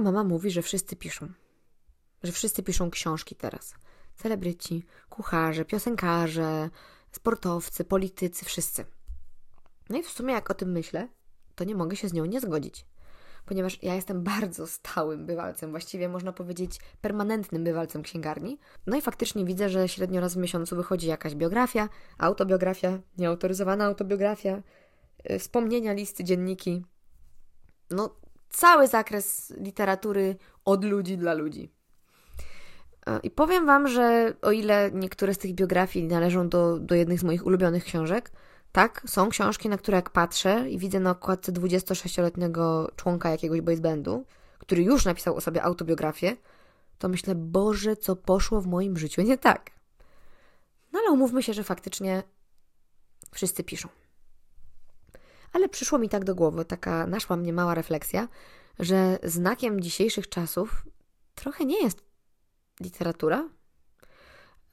moja mama mówi, że wszyscy piszą. Że wszyscy piszą książki teraz. Celebryci, kucharze, piosenkarze, sportowcy, politycy, wszyscy. No i w sumie, jak o tym myślę, to nie mogę się z nią nie zgodzić. Ponieważ ja jestem bardzo stałym bywalcem, właściwie można powiedzieć permanentnym bywalcem księgarni. No i faktycznie widzę, że średnio raz w miesiącu wychodzi jakaś biografia, autobiografia, nieautoryzowana autobiografia, yy, wspomnienia, listy, dzienniki. No, cały zakres literatury od ludzi dla ludzi. E, I powiem Wam, że o ile niektóre z tych biografii należą do, do jednych z moich ulubionych książek, tak, są książki, na które jak patrzę i widzę na okładce 26-letniego członka jakiegoś boys bandu, który już napisał o sobie autobiografię, to myślę, Boże, co poszło w moim życiu nie tak. No ale umówmy się, że faktycznie wszyscy piszą. Ale przyszło mi tak do głowy, taka naszła mnie mała refleksja, że znakiem dzisiejszych czasów trochę nie jest literatura,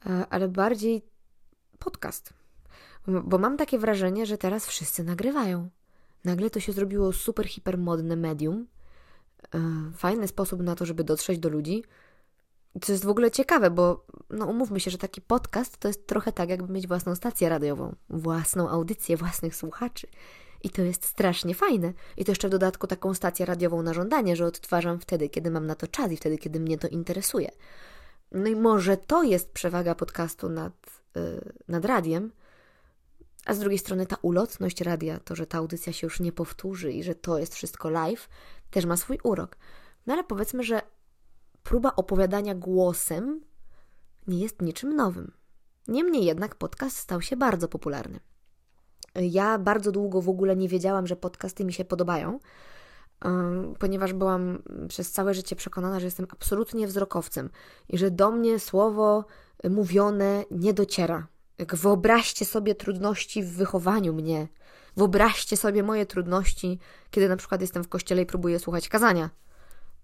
e, ale bardziej podcast. Bo mam takie wrażenie, że teraz wszyscy nagrywają. Nagle to się zrobiło super, hiper modne medium. E, fajny sposób na to, żeby dotrzeć do ludzi. Co jest w ogóle ciekawe, bo no umówmy się, że taki podcast to jest trochę tak, jakby mieć własną stację radiową, własną audycję, własnych słuchaczy. I to jest strasznie fajne. I to jeszcze w dodatku taką stację radiową na żądanie, że odtwarzam wtedy, kiedy mam na to czas i wtedy, kiedy mnie to interesuje. No i może to jest przewaga podcastu nad, yy, nad radiem, a z drugiej strony ta ulotność radia, to, że ta audycja się już nie powtórzy i że to jest wszystko live, też ma swój urok. No ale powiedzmy, że próba opowiadania głosem nie jest niczym nowym. Niemniej jednak podcast stał się bardzo popularny. Ja bardzo długo w ogóle nie wiedziałam, że podcasty mi się podobają, ponieważ byłam przez całe życie przekonana, że jestem absolutnie wzrokowcem i że do mnie słowo mówione nie dociera. Jak wyobraźcie sobie trudności w wychowaniu mnie. Wyobraźcie sobie moje trudności, kiedy na przykład jestem w kościele i próbuję słuchać kazania.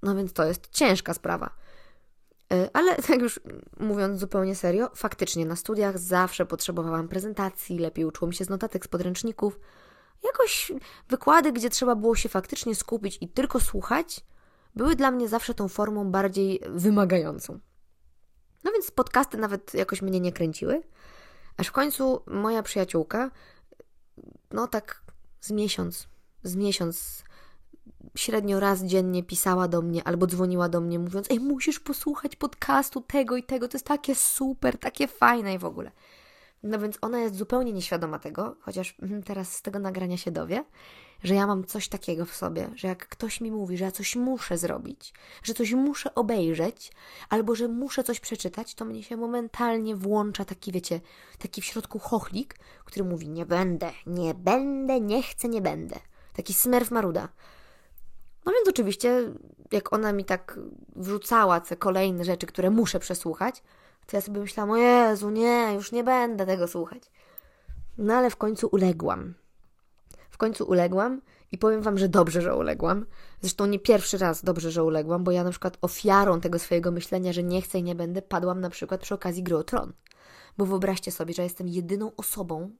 No więc to jest ciężka sprawa. E, ale tak już mówiąc zupełnie serio, faktycznie na studiach zawsze potrzebowałam prezentacji, lepiej uczyło się z notatek, z podręczników. Jakoś wykłady, gdzie trzeba było się faktycznie skupić i tylko słuchać, były dla mnie zawsze tą formą bardziej wymagającą. No więc podcasty nawet jakoś mnie nie kręciły, aż w końcu moja przyjaciółka, no tak z miesiąc, z miesiąc średnio raz dziennie pisała do mnie albo dzwoniła do mnie mówiąc: Ej, musisz posłuchać podcastu tego i tego, to jest takie super, takie fajne i w ogóle. No więc ona jest zupełnie nieświadoma tego, chociaż mhm, teraz z tego nagrania się dowie, że ja mam coś takiego w sobie, że jak ktoś mi mówi, że ja coś muszę zrobić, że coś muszę obejrzeć, albo że muszę coś przeczytać, to mnie się momentalnie włącza taki, wiecie, taki w środku chochlik, który mówi: Nie będę, nie będę, nie chcę, nie będę. Taki smerf maruda. No więc oczywiście, jak ona mi tak wrzucała te kolejne rzeczy, które muszę przesłuchać, to ja sobie myślałam, o Jezu, nie, już nie będę tego słuchać. No ale w końcu uległam. W końcu uległam i powiem Wam, że dobrze, że uległam. Zresztą nie pierwszy raz dobrze, że uległam, bo ja na przykład ofiarą tego swojego myślenia, że nie chcę i nie będę, padłam na przykład przy okazji gry o Tron. Bo wyobraźcie sobie, że jestem jedyną osobą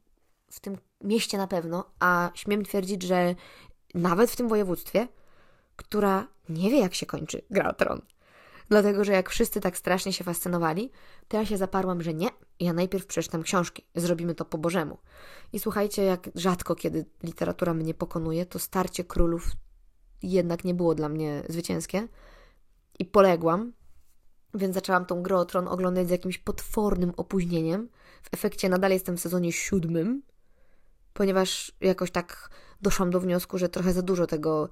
w tym mieście na pewno, a śmiem twierdzić, że nawet w tym województwie, która nie wie, jak się kończy gra o Tron. Dlatego, że jak wszyscy tak strasznie się fascynowali, to ja się zaparłam, że nie, ja najpierw przeczytam książki, zrobimy to po Bożemu. I słuchajcie, jak rzadko kiedy literatura mnie pokonuje, to starcie królów jednak nie było dla mnie zwycięskie. I poległam, więc zaczęłam tą grę o Tron oglądać z jakimś potwornym opóźnieniem. W efekcie nadal jestem w sezonie siódmym, ponieważ jakoś tak doszłam do wniosku, że trochę za dużo tego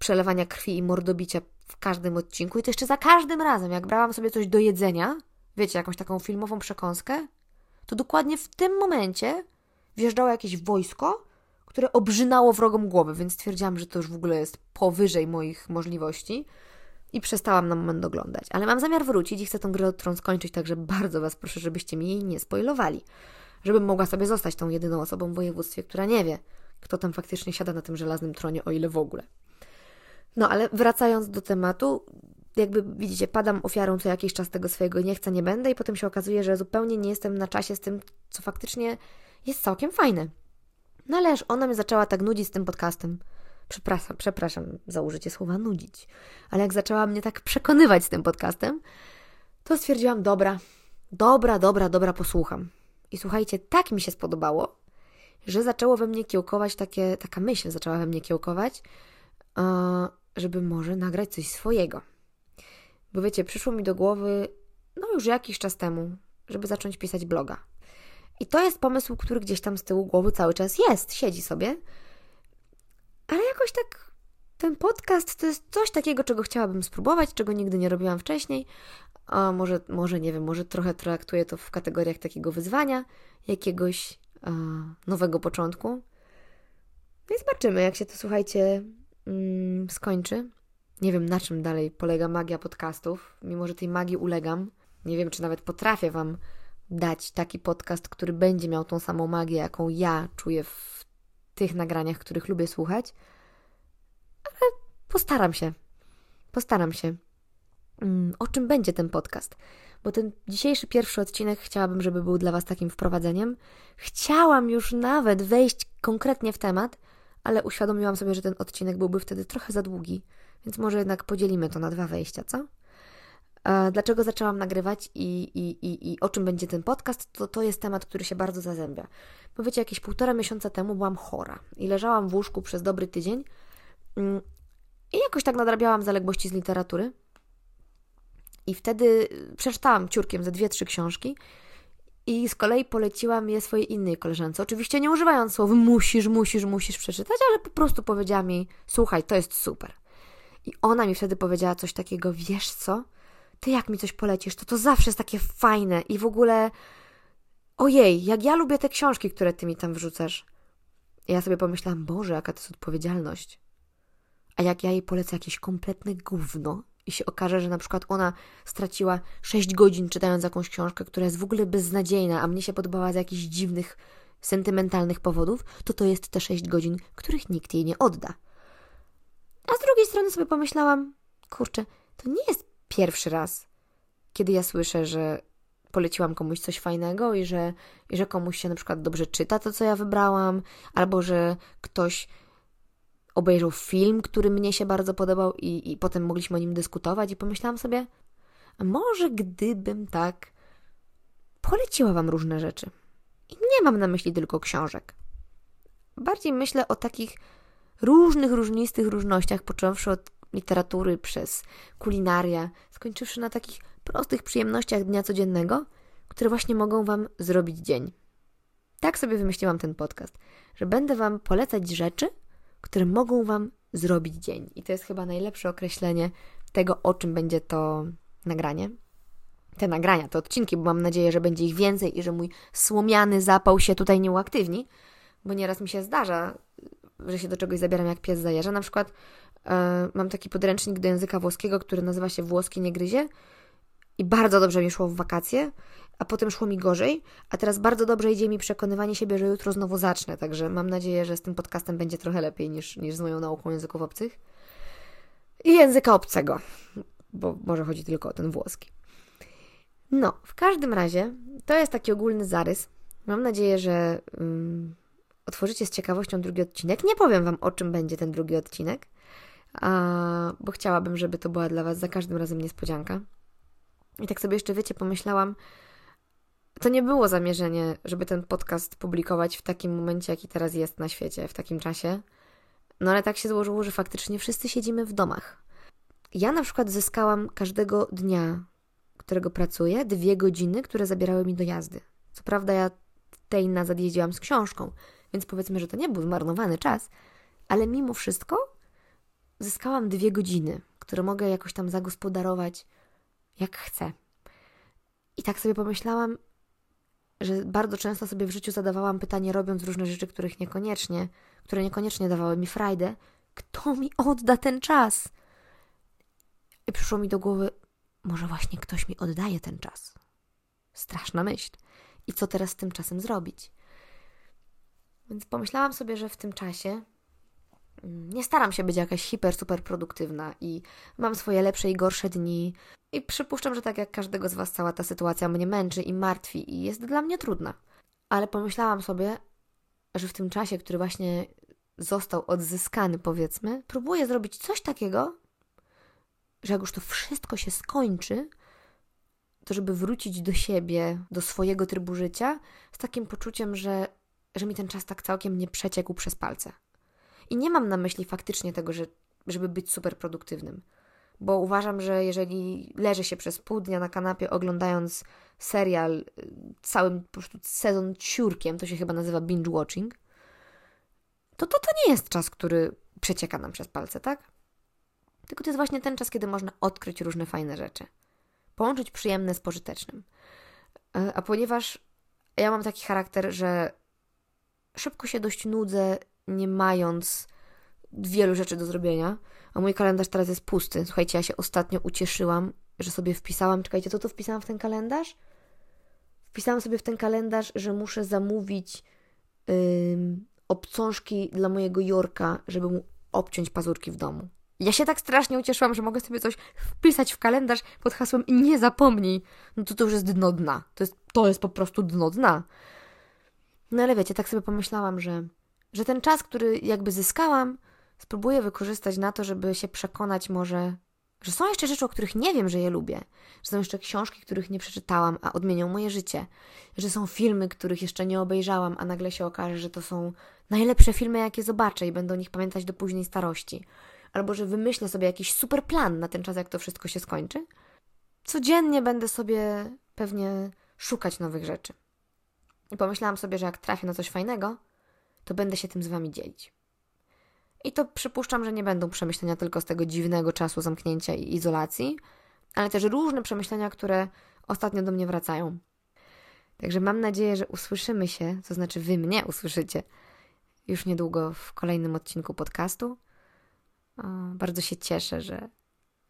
przelewania krwi i mordobicia w każdym odcinku. I to jeszcze za każdym razem, jak brałam sobie coś do jedzenia, wiecie, jakąś taką filmową przekąskę, to dokładnie w tym momencie wjeżdżało jakieś wojsko, które obrzynało wrogom głowę, więc stwierdziłam, że to już w ogóle jest powyżej moich możliwości i przestałam na moment oglądać. Ale mam zamiar wrócić i chcę tę grę o tron skończyć, także bardzo Was proszę, żebyście mi jej nie spoilowali. Żebym mogła sobie zostać tą jedyną osobą w województwie, która nie wie, kto tam faktycznie siada na tym żelaznym tronie, o ile w ogóle. No ale wracając do tematu, jakby widzicie, padam ofiarą co jakiś czas tego swojego nie chcę, nie będę i potem się okazuje, że zupełnie nie jestem na czasie z tym, co faktycznie jest całkiem fajne. No ale aż ona mnie zaczęła tak nudzić z tym podcastem. Przepraszam, przepraszam za użycie słowa nudzić, ale jak zaczęła mnie tak przekonywać z tym podcastem, to stwierdziłam, dobra, dobra, dobra, dobra, posłucham. I słuchajcie, tak mi się spodobało, że zaczęło we mnie kiełkować takie, taka myśl zaczęła we mnie kiełkować, żeby może nagrać coś swojego. Bo wiecie, przyszło mi do głowy, no już jakiś czas temu, żeby zacząć pisać bloga. I to jest pomysł, który gdzieś tam z tyłu głowy cały czas jest, siedzi sobie. Ale jakoś tak ten podcast to jest coś takiego, czego chciałabym spróbować, czego nigdy nie robiłam wcześniej. A może, może nie wiem, może trochę traktuję to w kategoriach takiego wyzwania, jakiegoś a, nowego początku. No i zobaczymy, jak się to, słuchajcie, skończy. Nie wiem, na czym dalej polega magia podcastów, mimo że tej magii ulegam. Nie wiem, czy nawet potrafię Wam dać taki podcast, który będzie miał tą samą magię, jaką ja czuję w tych nagraniach, których lubię słuchać. Ale postaram się. Postaram się. Mm, o czym będzie ten podcast? Bo ten dzisiejszy pierwszy odcinek chciałabym, żeby był dla Was takim wprowadzeniem. Chciałam już nawet wejść konkretnie w temat, ale uświadomiłam sobie, że ten odcinek byłby wtedy trochę za długi, więc może jednak podzielimy to na dwa wejścia, co? Dlaczego zaczęłam nagrywać i, i, i, i o czym będzie ten podcast, to to jest temat, który się bardzo zazębia. Bo wiecie, jakieś półtora miesiąca temu byłam chora i leżałam w łóżku przez dobry tydzień mm, i jakoś tak nadrabiałam zaległości z literatury. I wtedy przeczytałam ciurkiem ze dwie, trzy książki i z kolei poleciłam je swojej innej koleżance. Oczywiście nie używając słów musisz, musisz, musisz przeczytać, ale po prostu powiedziała mi, słuchaj, to jest super. I ona mi wtedy powiedziała coś takiego, wiesz co? ty jak mi coś polecisz, to to zawsze jest takie fajne i w ogóle ojej, jak ja lubię te książki, które ty mi tam wrzucasz. I ja sobie pomyślałam, Boże, jaka to jest odpowiedzialność. A jak ja jej polecę jakieś kompletne gówno i się okaże, że na przykład ona straciła 6 godzin czytając jakąś książkę, która jest w ogóle beznadziejna, a mnie się podobała z jakichś dziwnych, sentymentalnych powodów, to to jest te 6 godzin, których nikt jej nie odda. A z drugiej strony sobie pomyślałam, kurczę, to nie jest pierwszy raz, kiedy ja słyszę, że poleciłam komuś coś fajnego i że, i że komuś się na przykład dobrze czyta to, co ja wybrałam, albo że ktoś obejrzał film, który mnie się bardzo podobał i, i potem mogliśmy o nim dyskutować i pomyślałam sobie, a może gdybym tak poleciła Wam różne rzeczy. I nie mam na myśli tylko książek. Bardziej myślę o takich różnych, różnistych różnościach, począwszy od literatury przez kulinaria, skończywszy na takich prostych przyjemnościach dnia codziennego, które właśnie mogą Wam zrobić dzień. Tak sobie wymyśliłam ten podcast, że będę Wam polecać rzeczy, które mogą Wam zrobić dzień. I to jest chyba najlepsze określenie tego, o czym będzie to nagranie. Te nagrania, te odcinki, bo mam nadzieję, że będzie ich więcej i że mój słomiany zapał się tutaj nie uaktywni, bo nieraz mi się zdarza, że się do czegoś zabieram jak pies zajeżdża. Na przykład E, mam taki podręcznik do języka włoskiego, który nazywa się Włoski nie gryzie i bardzo dobrze mi szło w wakacje, a potem szło mi gorzej, a teraz bardzo dobrze idzie mi przekonywanie siebie, że jutro znowu zacznę, także mam nadzieję, że z tym podcastem będzie trochę lepiej niż, niż z moją nauką języków obcych. I języka obcego, bo może chodzi tylko o ten włoski. No, w każdym razie to jest taki ogólny zarys. Mam nadzieję, że um, otworzycie z ciekawością drugi odcinek. Nie powiem Wam, o czym będzie ten drugi odcinek, a, bo chciałabym, żeby to była dla Was za każdym razem niespodzianka. I tak sobie jeszcze, wiecie, pomyślałam, to nie było zamierzenie, żeby ten podcast publikować w takim momencie, jaki teraz jest na świecie, w takim czasie. No ale tak się złożyło, że faktycznie wszyscy siedzimy w domach. Ja na przykład zyskałam każdego dnia, którego pracuję, dwie godziny, które zabierały mi do jazdy. Co prawda ja tej nazad jeździłam z książką, więc powiedzmy, że to nie był zmarnowany czas, ale mimo wszystko zyskałam dwie godziny, które mogę jakoś tam zagospodarować jak chcę. I tak sobie pomyślałam, że bardzo często sobie w życiu zadawałam pytanie, robiąc różne rzeczy, których niekoniecznie, które niekoniecznie dawały mi frajdę, kto mi odda ten czas? I przyszło mi do głowy, może właśnie ktoś mi oddaje ten czas. Straszna myśl. I co teraz z tym czasem zrobić? Więc pomyślałam sobie, że w tym czasie nie staram się być jakaś hiper, super produktywna i mam swoje lepsze i gorsze dni. I przypuszczam, że tak jak każdego z Was, cała ta sytuacja mnie męczy i martwi i jest dla mnie trudna. Ale pomyślałam sobie, że w tym czasie, który właśnie został odzyskany, powiedzmy, próbuję zrobić coś takiego, że jak już to wszystko się skończy, to żeby wrócić do siebie, do swojego trybu życia, z takim poczuciem, że, że mi ten czas tak całkiem nie przeciekł przez palce. I nie mam na myśli faktycznie tego, że, żeby być super produktywnym. Bo uważam, że jeżeli leży się przez pół dnia na kanapie oglądając serial y, całym po prostu sezon ciurkiem, to się chyba nazywa binge watching, to, to to nie jest czas, który przecieka nam przez palce, tak? Tylko to jest właśnie ten czas, kiedy można odkryć różne fajne rzeczy. Połączyć przyjemne z pożytecznym. E, a ponieważ ja mam taki charakter, że szybko się dość nudzę, nie mając wielu rzeczy do zrobienia, a mój kalendarz teraz jest pusty. Słuchajcie, ja się ostatnio ucieszyłam, że sobie wpisałam, czekajcie, co to wpisałam w ten kalendarz? Wpisałam sobie w ten kalendarz, że muszę zamówić yy, obcążki dla mojego Jorka, żeby mu obciąć pazurki w domu. Ja się tak strasznie ucieszyłam, że mogę sobie coś wpisać w kalendarz pod hasłem nie zapomnij. No to to już jest dno dna. To jest, to jest po prostu dno dna. No ale wiecie, tak sobie pomyślałam, że, że ten czas, który jakby zyskałam, spróbuję wykorzystać na to, żeby się przekonać może, że są jeszcze rzeczy, o których nie wiem, że je lubię, że są jeszcze książki, których nie przeczytałam, a odmienią moje życie, że są filmy, których jeszcze nie obejrzałam, a nagle się okaże, że to są najlepsze filmy, jakie zobaczę i będę o nich pamiętać do późnej starości. Albo że wymyślę sobie jakiś super plan na ten czas, jak to wszystko się skończy. Codziennie będę sobie pewnie szukać nowych rzeczy. I pomyślałam sobie, że jak trafię na coś fajnego, to będę się tym z Wami dzielić. I to przypuszczam, że nie będą przemyślenia tylko z tego dziwnego czasu zamknięcia i izolacji, ale też różne przemyślenia, które ostatnio do mnie wracają. Także mam nadzieję, że usłyszymy się, to znaczy Wy mnie usłyszycie już niedługo w kolejnym odcinku podcastu. Bardzo się cieszę, że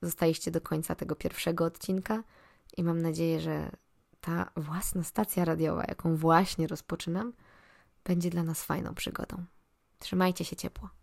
zostaliście do końca tego pierwszego odcinka i mam nadzieję, że ta własna stacja radiowa, jaką właśnie rozpoczynam, będzie dla nas fajną przygodą. Trzymajcie się ciepło.